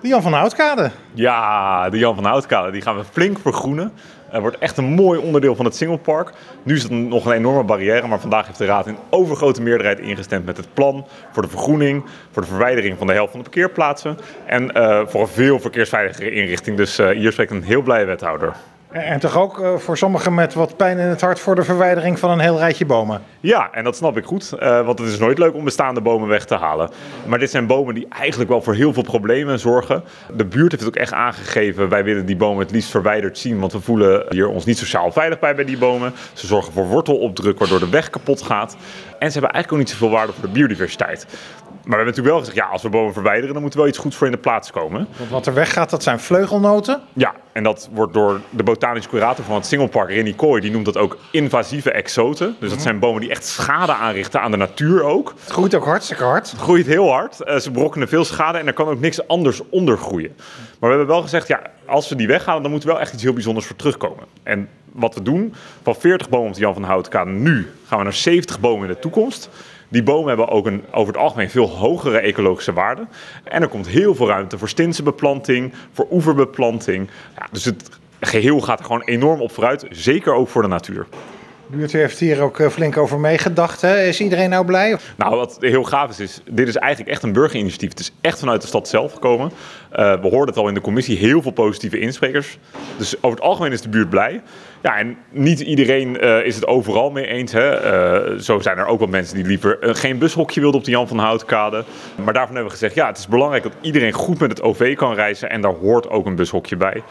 De Jan van Houtkade. Ja, de Jan van Houtkade, die gaan we flink vergroenen. Het wordt echt een mooi onderdeel van het Singlepark. Nu is het nog een enorme barrière, maar vandaag heeft de Raad in overgrote meerderheid ingestemd met het plan voor de vergroening, voor de verwijdering van de helft van de parkeerplaatsen en uh, voor een veel verkeersveiligere inrichting. Dus uh, hier spreekt een heel blije wethouder. En toch ook uh, voor sommigen met wat pijn in het hart voor de verwijdering van een heel rijtje bomen. Ja, en dat snap ik goed. Uh, want het is nooit leuk om bestaande bomen weg te halen. Maar dit zijn bomen die eigenlijk wel voor heel veel problemen zorgen. De buurt heeft het ook echt aangegeven. Wij willen die bomen het liefst verwijderd zien. Want we voelen hier ons niet sociaal veilig bij bij die bomen. Ze zorgen voor wortelopdruk waardoor de weg kapot gaat. En ze hebben eigenlijk ook niet zoveel waarde voor de biodiversiteit. Maar we hebben natuurlijk wel gezegd, ja, als we bomen verwijderen, dan moet er wel iets goeds voor in de plaats komen. Want wat er weggaat, dat zijn vleugelnoten? Ja, en dat wordt door de botanische curator van het Singlepark, Renny Kooi, die noemt dat ook invasieve exoten. Dus dat zijn bomen die echt schade aanrichten aan de natuur ook. Het groeit ook hartstikke hard. Het groeit heel hard. Uh, ze berokkenen veel schade en er kan ook niks anders onder groeien. Maar we hebben wel gezegd, ja, als we die weghalen, dan moet er wel echt iets heel bijzonders voor terugkomen. En wat we doen, van 40 bomen op de Jan van Houtkade nu, gaan we naar 70 bomen in de toekomst. Die bomen hebben ook een, over het algemeen veel hogere ecologische waarde. En er komt heel veel ruimte voor beplanting, voor oeverbeplanting. Ja, dus het geheel gaat er gewoon enorm op vooruit, zeker ook voor de natuur. De buurt heeft hier ook eh, flink over meegedacht. Hè? Is iedereen nou blij? Nou, wat heel gaaf is, is dit is eigenlijk echt een burgerinitiatief. Het is echt vanuit de stad zelf gekomen. Uh, we hoorden het al in de commissie, heel veel positieve insprekers. Dus over het algemeen is de buurt blij. Ja, en niet iedereen uh, is het overal mee eens. Hè. Uh, zo zijn er ook wel mensen die liever geen bushokje wilden op de Jan van Houtkade. Maar daarvan hebben we gezegd, ja, het is belangrijk dat iedereen goed met het OV kan reizen. En daar hoort ook een bushokje bij.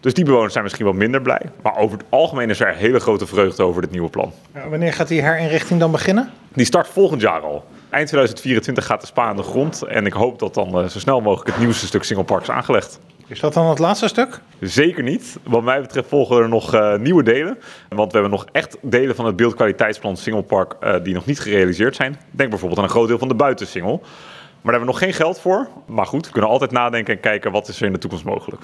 Dus die bewoners zijn misschien wat minder blij. Maar over het algemeen is er hele grote vreugde over dit nieuwe plan. Ja, wanneer gaat die herinrichting dan beginnen? Die start volgend jaar al. Eind 2024 gaat de spa aan de grond. En ik hoop dat dan uh, zo snel mogelijk het nieuwste stuk Singlepark is aangelegd. Is dat dan het laatste stuk? Zeker niet. Wat mij betreft volgen er nog uh, nieuwe delen. Want we hebben nog echt delen van het beeldkwaliteitsplan Singlepark uh, die nog niet gerealiseerd zijn. Denk bijvoorbeeld aan een groot deel van de buitensingel. Maar daar hebben we nog geen geld voor. Maar goed, we kunnen altijd nadenken en kijken wat is er in de toekomst mogelijk.